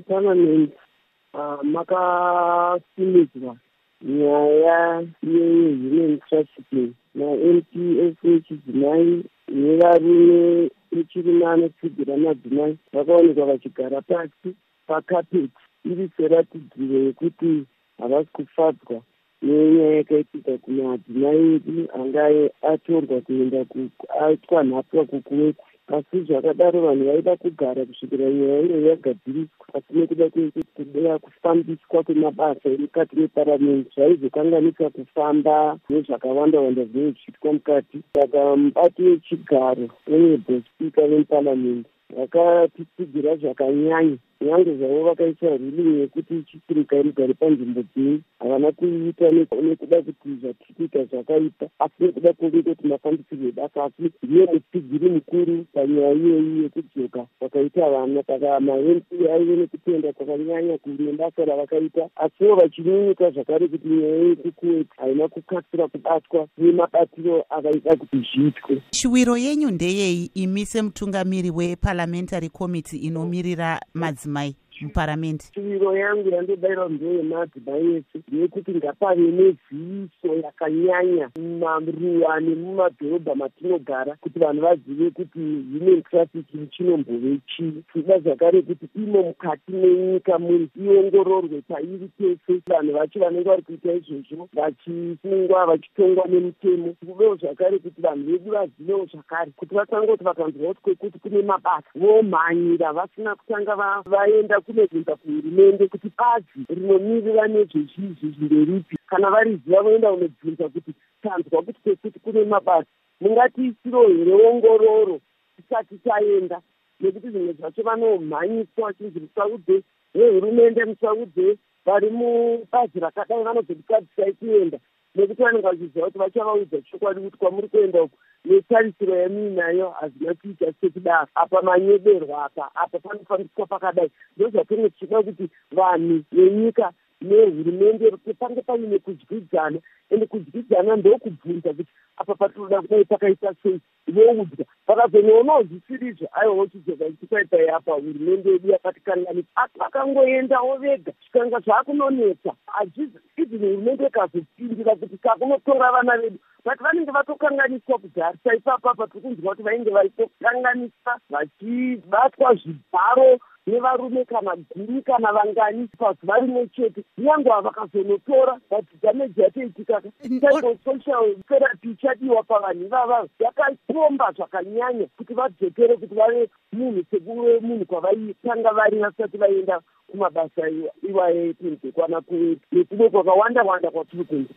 muparamendi uh, makasimudzwa nyaya yehuman trafficking namp sh chidzimai nevarume vechirume anotsigira madzimai vakaonekwa vachigara pasi pakapeti. Iri seratidziro yekuti havasi kufadzwa nenyaya yakaitika kumadzimai edu angae atorwa kuenda aitwa nhapwa kukuweti asi zvakadaro vanhu vaida kugara kusvikira nyaya iyo yagadziriswa asi nekuda kwekuda kufambiswa kwemabasa emukati meparamende zvaizokanganisa kufamba nezvakawanda wanda zvinenge zvichiitwa mukati. Saka mubati wechigaro enebo spika vemuparamende vakatitsigira zvakanyanya. Nyange zvavo vakaisa ruling yekuti chitsirika mugare panzvimbo dzei havana kuita nekuda kuti zvatiri kuita zvakaipa asi nekuda kwenge kuti mafambisirwo ebasa asi ndiye mutsigiri mukuru panyaya iyoyi yekudzoka. Vakaita vana saka mamp aive nekutenda kwakanyanya nebasa ravakaita. Asiwo vachinyunyuka zvakare kuti nyaya yekukuweti haina kukasira kubatwa nemabatiro avaida kuti zviitwe. Shiwiro yenyu ndeyei? Imi semutungamiri weparliamentary committee inomirira madzimai muparamende? Shuviro yangu yandobayira ndeyemadzimai ese ndeyekuti ngapave neziviso yakanyanya mumaruwa nemumadhorobha matinogara kuti vanhu vazive kuti human trafficking chinombove chii tinoda zvakare kuti imo mukati menyika muri iongororwe pairi pese vanhu vacho vanenge vari kuita izvozvo vachisungwa vachitongwa nemutemo. Kuvewo zvakare kuti vanhu vedu vazivewo zvakare kuti vasangoti vakanzwa kuti kwekuti kune mabasa. Vomhanyira vasina kutanga vaenda kunobvunza kuhurumende kuti bazi rinomirira nezvezvizvi zvireripi kana variziva voenda kunobvunza kuti tanzwa kuti kwekuti kune mabasa mungatiisiro here ongororo tisati taenda? Nekuti zvimwe zvacho vanomhanyiswa vachinzi musaudze vehurumende musaudze vari mubazi rakadai vanozodikadzisai kuenda nekuti vanenge vachiziva kuti vachavaudza chokwadi kuti kwamuri kuenda uku netarisiro yamuinayo hazina kuita sekudaro apa manyeberwa apa apa panofambiswa pakadai ndozvatinge tichida kuti vanhu venyika nehurumende pange paine kudyidzana ende kudyidzana ndokubvunza kuti apa patinoda kudai pakaita sei voudzwa vakazonoonaozvisirizvo aiwa wochizoka chikwaitai apa hurumende yedu yakatikanganisa asi vakangoendawo vega zvikanga zvaakunonetsa izini hurumende ikazopindira kuti kakunotora vana vedu. Vati vanenge vatokanganiswa kugarisa ipapapa tiri kunzwa kuti vainge vaitokanganisa vachibatwa zvibharo nevarume kana gumi kana vangani pazuva rimwe chete nyange vakazonotora vadhameji yatoitikaka psychosocial therapy ichadiwa pavanhu ivava yakapomba zvakanyanya kuti vadzokere kuti vave munhu sekuve munhu kwavaitanga vari vasati vaenda kumabasa iwayo ekunze kwana kuwetu nekuve kwakawanda wanda kwatiri kunzwa